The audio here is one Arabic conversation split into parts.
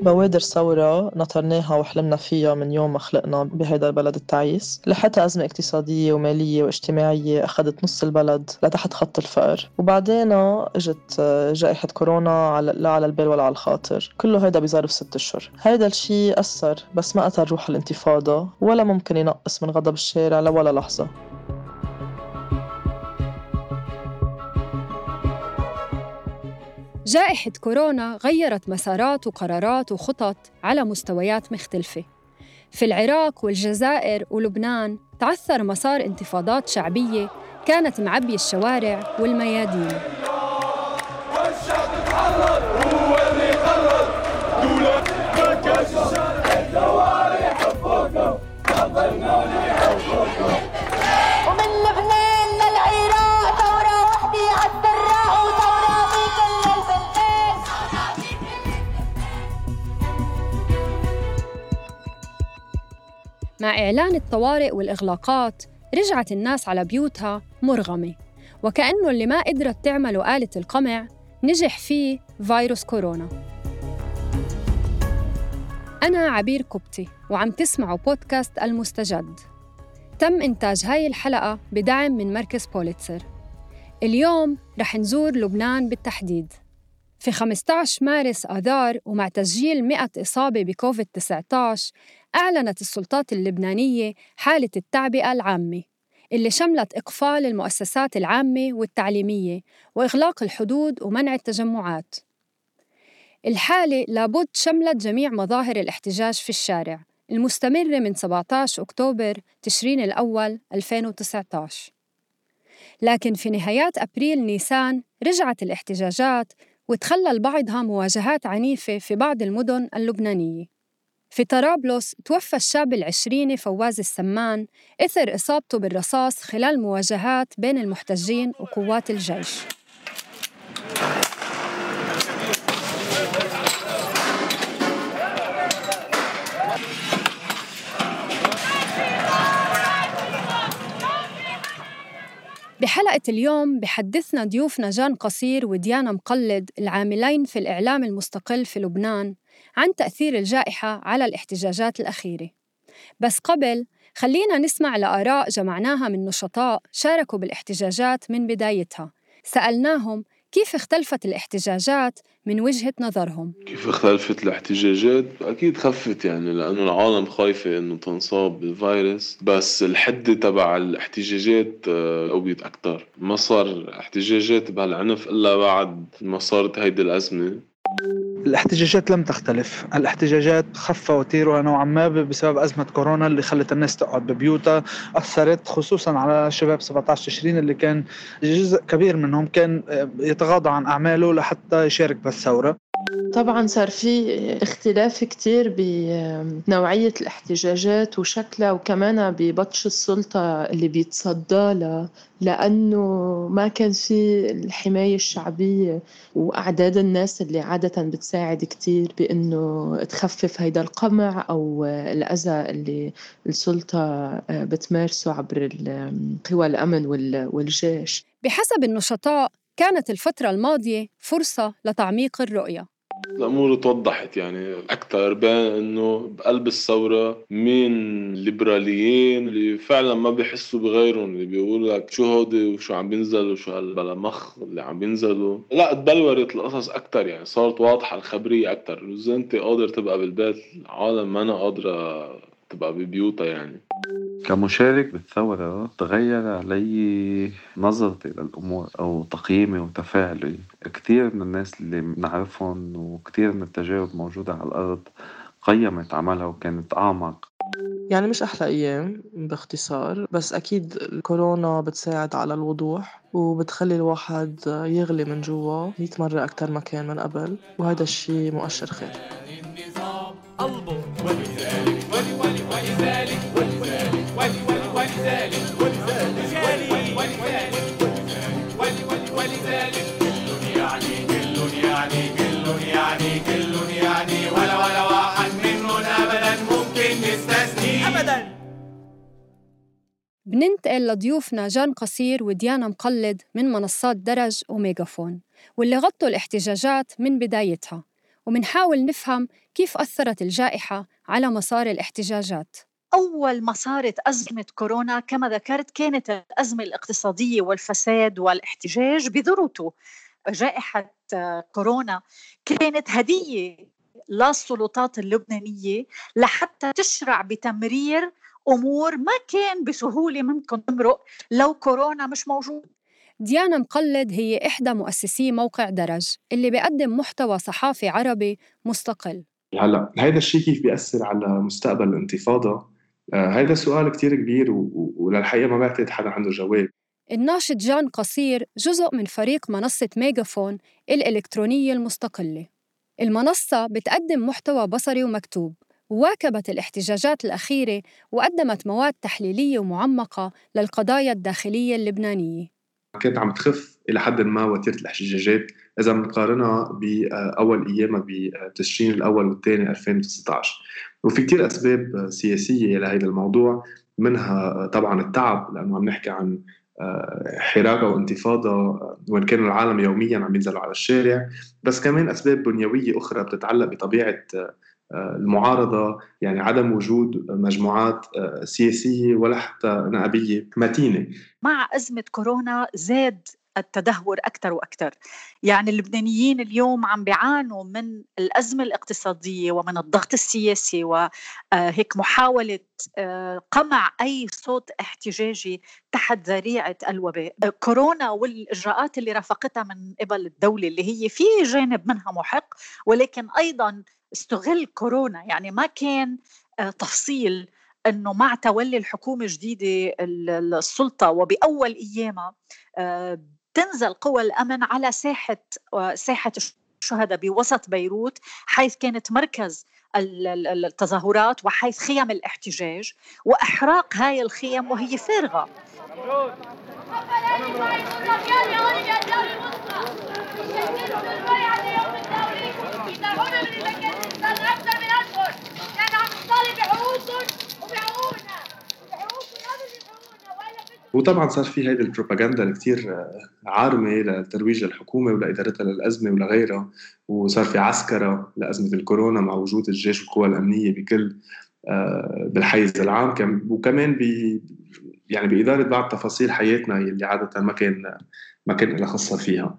بوادر ثورة نطرناها وحلمنا فيها من يوم ما خلقنا بهيدا البلد التعيس لحتى أزمة اقتصادية ومالية واجتماعية أخذت نص البلد لتحت خط الفقر. وبعدين إجت جائحة كورونا على لا على البال ولا على الخاطر. كله هيدا بظرف ست أشهر. هيدا الشيء أثر بس ما قتل روح الانتفاضة ولا ممكن ينقص من غضب الشارع لولا لحظة. جائحة كورونا غيرت مسارات وقرارات وخطط على مستويات مختلفة. في العراق والجزائر ولبنان تعثر مسار انتفاضات شعبية كانت معبية الشوارع والميادين. مع إعلان الطوارئ والإغلاقات رجعت الناس على بيوتها مرغمة. وكأنه اللي ما قدرت تعمله آلة القمع نجح فيه فيروس كورونا. أنا عبير كبتي وعم تسمعوا بودكاست المستجد. تم إنتاج هاي الحلقة بدعم من مركز بوليتسر. اليوم رح نزور لبنان بالتحديد. في 15 مارس آذار ومع تسجيل 100 إصابة بكوفيد-19 أعلنت السلطات اللبنانية حالة التعبئة العامة اللي شملت إقفال المؤسسات العامة والتعليمية وإغلاق الحدود ومنع التجمعات. الحالة لابد شملت جميع مظاهر الاحتجاج في الشارع المستمرة من 17 أكتوبر تشرين الأول 2019 لكن في نهايات أبريل نيسان رجعت الاحتجاجات وتخلل بعضها مواجهات عنيفة في بعض المدن اللبنانية. في طرابلس توفى الشاب العشريني فواز السمان إثر إصابته بالرصاص خلال مواجهات بين المحتجين وقوات الجيش. بحلقة اليوم بحدثنا ضيوفنا جان قصير وديانا مقلد العاملين في الإعلام المستقل في لبنان. عن تأثير الجائحة على الاحتجاجات الأخيرة. بس قبل خلينا نسمع لآراء جمعناها من نشطاء شاركوا بالاحتجاجات من بدايتها. سألناهم كيف اختلفت الاحتجاجات من وجهة نظرهم؟ كيف اختلفت الاحتجاجات؟ أكيد خفت يعني لأنه العالم خايفة إنه تنصاب بالفيروس. بس الحدة تبع الاحتجاجات آه، قويت أكتر. ما صار احتجاجات بهالعنف إلا بعد ما صارت هيدي الأزمة. الاحتجاجات لم تختلف. الاحتجاجات خف وتيرها نوعا ما بسبب أزمة كورونا اللي خلت الناس تقعد ببيوتها. أثرت خصوصا على شباب 17 تشرين اللي كان جزء كبير منهم كان يتغاضى عن أعماله لحتى يشارك بالثورة. طبعا صار في اختلاف كتير بنوعية الاحتجاجات وشكلها وكمان ببطش السلطة اللي بيتصدى لها لأنه ما كان في الحماية الشعبية وأعداد الناس اللي عادة بتساعد كتير بإنه تخفف هيدا القمع أو الأذى اللي السلطة بتمارسه عبر قوى الأمن والجيش. بحسب النشطاء كانت الفترة الماضية فرصة لتعميق الرؤية. الأمور توضحت يعني. أكثر بين إنه بقلب الثورة مين الليبراليين اللي فعلا ما بيحسوا بغيرهم اللي بيقول لك شو هودي وشو عم بينزلوا شو هالبلمخ اللي عم بينزلوا. لا تبلورت القصص أكثر يعني صارت واضحة الخبرية أكثر اذا أنت قادر تبقى بالبيت العالم ما أنا قادرة تبقى ببيوتها يعني. كمشارك بالثورة تغير علي نظرتي للأمور أو تقييمي وتفاعلي. كتير من الناس اللي بنعرفهم وكتير من التجارب موجودة على الأرض قيمت عملها وكانت أعمق. يعني مش أحلى أيام باختصار بس أكيد الكورونا بتساعد على الوضوح وبتخلي الواحد يغلي من جوا مية مرة أكتر ما كان من قبل وهذا الشي مؤشر خير. بننتقل لضيوفنا جان قصير وديانا مقلد من منصات درج وميجافون واللي غطوا الاحتجاجات من بدايتها. ومنحاول نفهم كيف أثرت الجائحة على مسار الاحتجاجات؟ أول ما صارت أزمة كورونا كما ذكرت كانت الأزمة الاقتصادية والفساد والاحتجاج بذروته. جائحة كورونا كانت هدية للسلطات اللبنانية لحتى تشرع بتمرير أمور ما كان بسهولة ممكن تمرق لو كورونا مش موجود. ديانا مقلد هي إحدى مؤسسي موقع درج اللي بيقدم محتوى صحافي عربي مستقل. هلا هذا الشيء كيف بيأثر على مستقبل الانتفاضة؟ آه هذا سؤال كتير كبير وللحقيقة ما بعتقد حدا عنده جواب. الناشط جان قصير جزء من فريق منصة ميجافون الإلكترونية المستقلة. المنصة بتقدم محتوى بصري ومكتوب وواكبت الاحتجاجات الأخيرة وقدمت مواد تحليلية ومعمقة للقضايا الداخلية اللبنانية. كانت عم تخف إلى حد ما وتيرة الاحتجاجات. إذا بنقارنها بأول أيامها بتشرين الأول والثاني 2019 وفي كتير أسباب سياسية لهذا الموضوع منها طبعا التعب لأنه عم نحكي عن حراكه وانتفاضة وإن كانوا العالم يوميا عم ينزلوا على الشارع. بس كمان أسباب بنيويه أخرى بتتعلق بطبيعة المعارضة يعني عدم وجود مجموعات سياسية ولا حتى نائبية متينة. مع أزمة كورونا زاد التدهور أكثر وأكثر. يعني اللبنانيين اليوم عم بيعانوا من الأزمة الاقتصادية ومن الضغط السياسي وهيك محاولة آه، قمع أي صوت احتجاجي تحت ذريعة الوباء. كورونا والإجراءات اللي رافقتها من قبل الدولة اللي هي في جانب منها محق ولكن أيضا استغل كورونا يعني ما كان آه، تفصيل انه مع تولي الحكومة الجديده السلطه وباول ايامها آه، تنزل قوى الامن على ساحه ساحه الشهداء بوسط بيروت حيث كانت مركز التظاهرات وحيث خيم الاحتجاج واحراق هاي الخيم وهي فارغه وطبعا صار في هيدي البروباغندا الكتير آه، عارمة لترويج الحكومة ولإدارتها للأزمة ولغيرها وصار في عسكرة لأزمة الكورونا مع وجود الجيش والقوى الأمنية بكل آه، بالحيز العام. وكمان ب يعني بإدارة بعض تفاصيل حياتنا اللي عادة ما كان ما كان لها خصه فيها.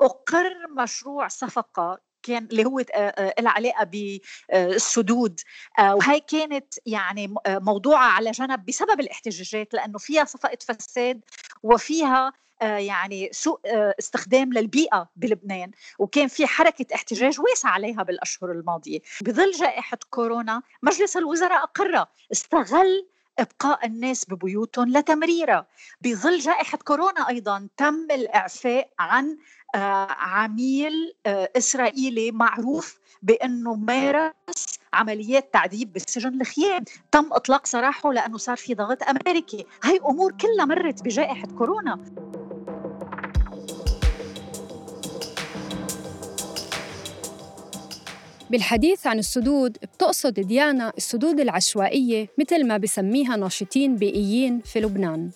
أقر مشروع صفقة كان اللي هو لها علاقه بالسدود وهي كانت يعني موضوعة على جنب بسبب الاحتجاجات لأنه فيها صفقة فساد وفيها يعني سوء استخدام للبيئة بلبنان. وكان في حركة احتجاج واسعة عليها بالأشهر الماضية. بظل جائحة كورونا مجلس الوزراء أقر استغل إبقاء الناس ببيوتهم لتمريرها. بظل جائحة كورونا أيضا تم الإعفاء عن آه، عميل آه، إسرائيلي معروف بأنه مارس عمليات تعذيب بالسجن الخيام. تم إطلاق سراحه لأنه صار في ضغط أمريكي. هاي أمور كلها مرت بجائحة كورونا. بالحديث عن السدود بتقصد ديانا السدود العشوائية مثل ما بسميها ناشطين بيئيين في لبنان.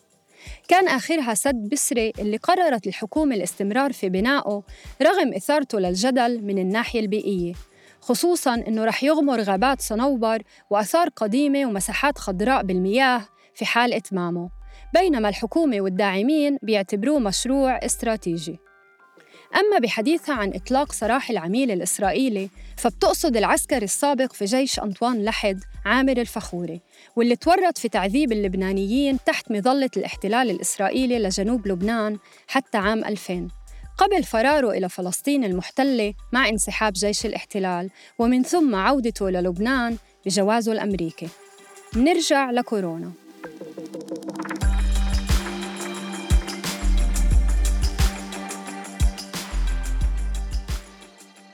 كان آخرها سد بسري اللي قررت الحكومة الاستمرار في بنائه رغم إثارته للجدل من الناحية البيئية خصوصاً إنه رح يغمر غابات صنوبر وآثار قديمة ومساحات خضراء بالمياه في حال إتمامه بينما الحكومة والداعمين بيعتبروه مشروع استراتيجي. أما بحديثها عن إطلاق سراح العميل الإسرائيلي فبتقصد العسكري السابق في جيش أنطوان لحد عامر الفخوري واللي تورط في تعذيب اللبنانيين تحت مظلة الاحتلال الإسرائيلي لجنوب لبنان حتى عام 2000 قبل فراره إلى فلسطين المحتلة مع انسحاب جيش الاحتلال ومن ثم عودته للبنان بجوازه الأمريكي. نرجع لكورونا.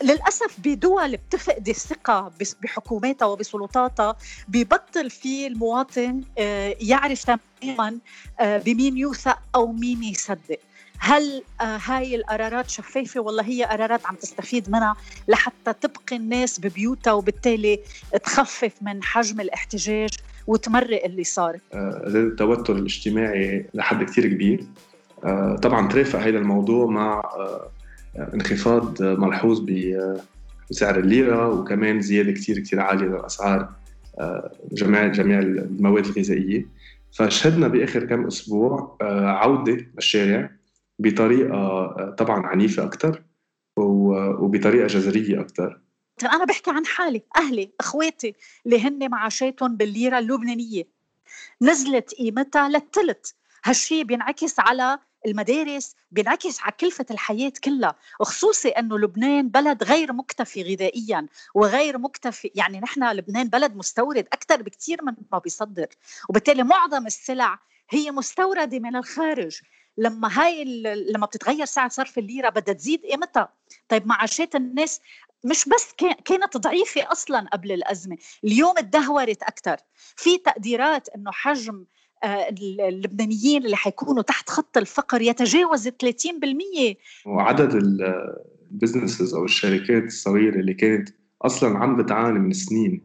للأسف بدول بتفقد الثقة بحكوماتها وبسلطاتها ببطل في المواطن آه، يعرف تماما آه، بمين يوثق أو مين يصدق. هل آه، هاي القرارات شفافة؟ ولا هي قرارات عم تستفيد منها لحتى تبقي الناس ببيوتها وبالتالي تخفف من حجم الاحتجاج وتمرق اللي صار. التوتر الاجتماعي لحد كثير كبير. طبعا ترافق هذا الموضوع مع انخفاض ملحوظ وسعر الليرة وكمان زيادة كتير كتير عالية للأسعار جميع جميع المواد الغذائية. فشهدنا بآخر كم أسبوع عودة للشارع بطريقة طبعا عنيفة أكثر وبطريقة جذرية أكثر طيب أنا بحكي عن حالي. أهلي أخواتي اللي هن معاشاتهم بالليرة اللبنانية. نزلت قيمتها للثلث هالشي بينعكس على المدارس بينعكس على كلفة الحياة كلها وخصوصي أنه لبنان بلد غير مكتفي غذائيا وغير مكتفي يعني نحن لبنان بلد مستورد أكثر بكثير من ما بيصدر وبالتالي معظم السلع هي مستوردة من الخارج. لما هاي لما بتتغير سعر صرف الليرة بدها تزيد قيمتها. طيب معاشات الناس مش بس كانت ضعيفة أصلا قبل الأزمة اليوم تدهورت أكثر في تقديرات أنه حجم اللبنانيين اللي حيكونوا تحت خط الفقر يتجاوز 30% وعدد البزنسز أو الشركات الصغيرة اللي كانت أصلا عم بتعاني من سنين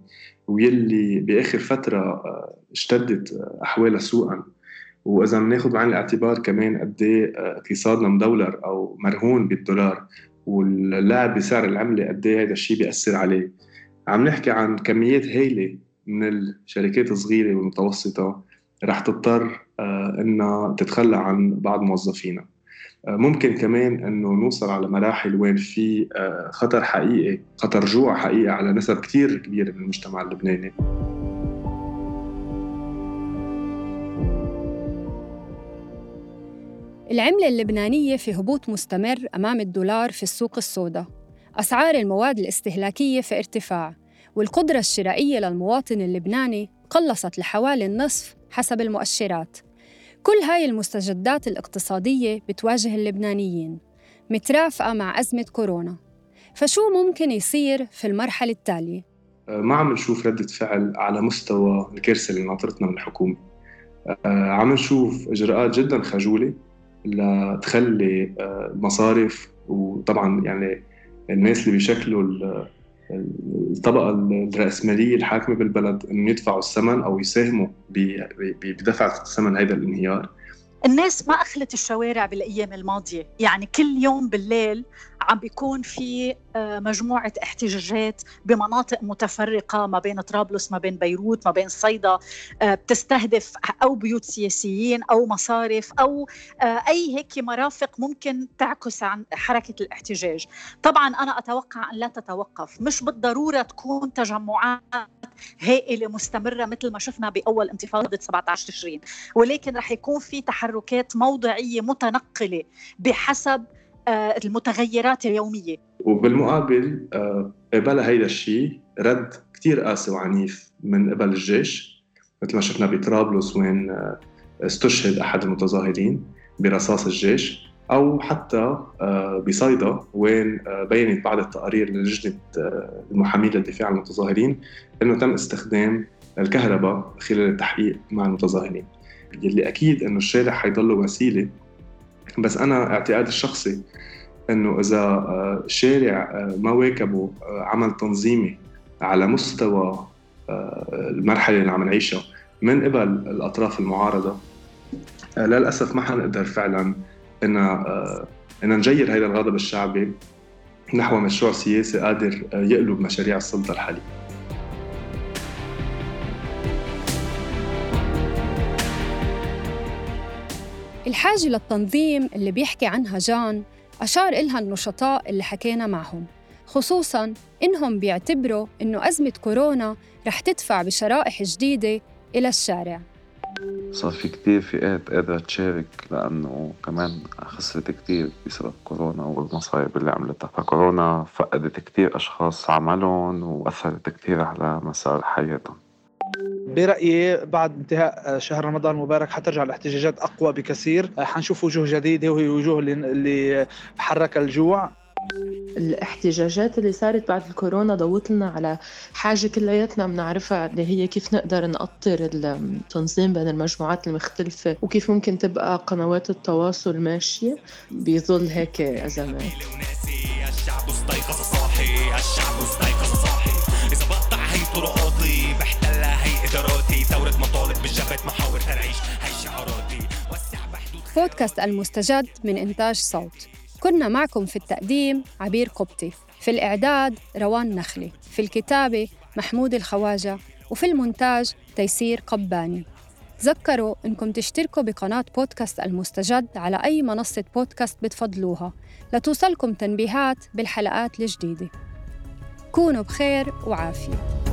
ويلي بآخر فترة آه، اشتدت أحوالها سوءا وإذا بناخذ بعين الاعتبار كمان قد آه، اقتصادنا مدولر أو مرهون بالدولار واللعب بسعر العملة قد إيه هذا الشيء بيأثر عليه. عم نحكي عن كميات هائله من الشركات الصغيرة والمتوسطة. رح تضطر آه، إنها تتخلى عن بعض موظفينا. آه، ممكن كمان إنه نوصل على مراحل وين في خطر حقيقي خطر جوع حقيقي على نسب كثير كبيرة من المجتمع اللبناني. العملة اللبنانية في هبوط مستمر أمام الدولار في السوق السوداء. أسعار المواد الاستهلاكية في ارتفاع والقدرة الشرائية للمواطن اللبناني قلصت لحوالي النصف حسب المؤشرات. كل هاي المستجدات الاقتصادية بتواجه اللبنانيين مترافقة مع أزمة كورونا. فشو ممكن يصير في المرحلة التالية؟ ما عم نشوف ردة فعل على مستوى الكارثة اللي ناطرتنا من الحكومة. آه، عم نشوف إجراءات جدا خجولة لتخلي المصارف آه، وطبعا يعني الناس اللي بيشكلوا الطبقة الرأسمالية الحاكمة بالبلد إنه يدفعوا الثمن أو يساهموا بدفع ثمن هذا الانهيار. الناس ما أخلت الشوارع بالأيام الماضية. يعني كل يوم بالليل عم بيكون في آه، مجموعة احتجاجات بمناطق متفرقة ما بين طرابلس ما بين بيروت ما بين صيدا آه، بتستهدف أو بيوت سياسيين أو مصارف أو آه، أي هيك مرافق ممكن تعكس عن حركة الاحتجاج. طبعا أنا أتوقع أن لا تتوقف. مش بالضرورة تكون تجمعات هائلة مستمرة مثل ما شفنا بأول انتفاضة 17 تشرين ولكن رح يكون في تحركات موضعية متنقلة بحسب المتغيرات اليومية. وبالمقابل آه، قبل هيدا الشيء رد كتير قاسي وعنيف من قبل الجيش مثل ما شفنا بطرابلس وين آه، استشهد أحد المتظاهرين برصاص الجيش أو حتى بصيدا وين بينت بعض التقارير للجنة المحامين للدفاع عن المتظاهرين أنه تم استخدام الكهرباء خلال التحقيق مع المتظاهرين. يلي أكيد أنه الشارع حيضل وسيلة بس أنا اعتقادي الشخصي إنه إذا آه، شارع آه، ما واكبوا آه، عمل تنظيمي على مستوى المرحلة اللي عم نعيشها من قبل الأطراف المعارضة للأسف ما حنقدر فعلا ان ان نجير هذا الغضب الشعبي نحو مشروع سياسي قادر يقلب مشاريع السلطة الحالية. الحاجة للتنظيم اللي بيحكي عنها جان أشار إلها النشطاء اللي حكينا معهم خصوصاً إنهم بيعتبروا إنه أزمة كورونا رح تدفع بشرائح جديدة إلى الشارع. صار في كتير فئات قادرة تشارك لأنه كمان خسرت كتير بسبب كورونا والمصايب اللي عملتها. فكورونا فقدت كتير أشخاص عملهم وأثرت كتير على مسار حياتهم. برأيي بعد انتهاء شهر رمضان المبارك حترجع الاحتجاجات أقوى بكثير. حنشوف وجوه جديدة وهي وجوه اللي حرك الجوع. الاحتجاجات اللي صارت بعد الكورونا ضوت لنا على حاجة كلياتنا بنعرفها اللي هي كيف نقدر نقطر التنظيم بين المجموعات المختلفة وكيف ممكن تبقى قنوات التواصل ماشية. بظل هيك ازمات محاور ترعيش هي شعاراتي. وسع بحدود بودكاست المستجد من إنتاج صوت. كنا معكم في التقديم عبير قبطي في الإعداد روان نخلي في الكتابة محمود الخواجة وفي المونتاج تيسير قباني. تذكروا إنكم تشتركوا بقناة بودكاست المستجد على أي منصة بودكاست بتفضلوها لتوصلكم تنبيهات بالحلقات الجديدة. كونوا بخير وعافية.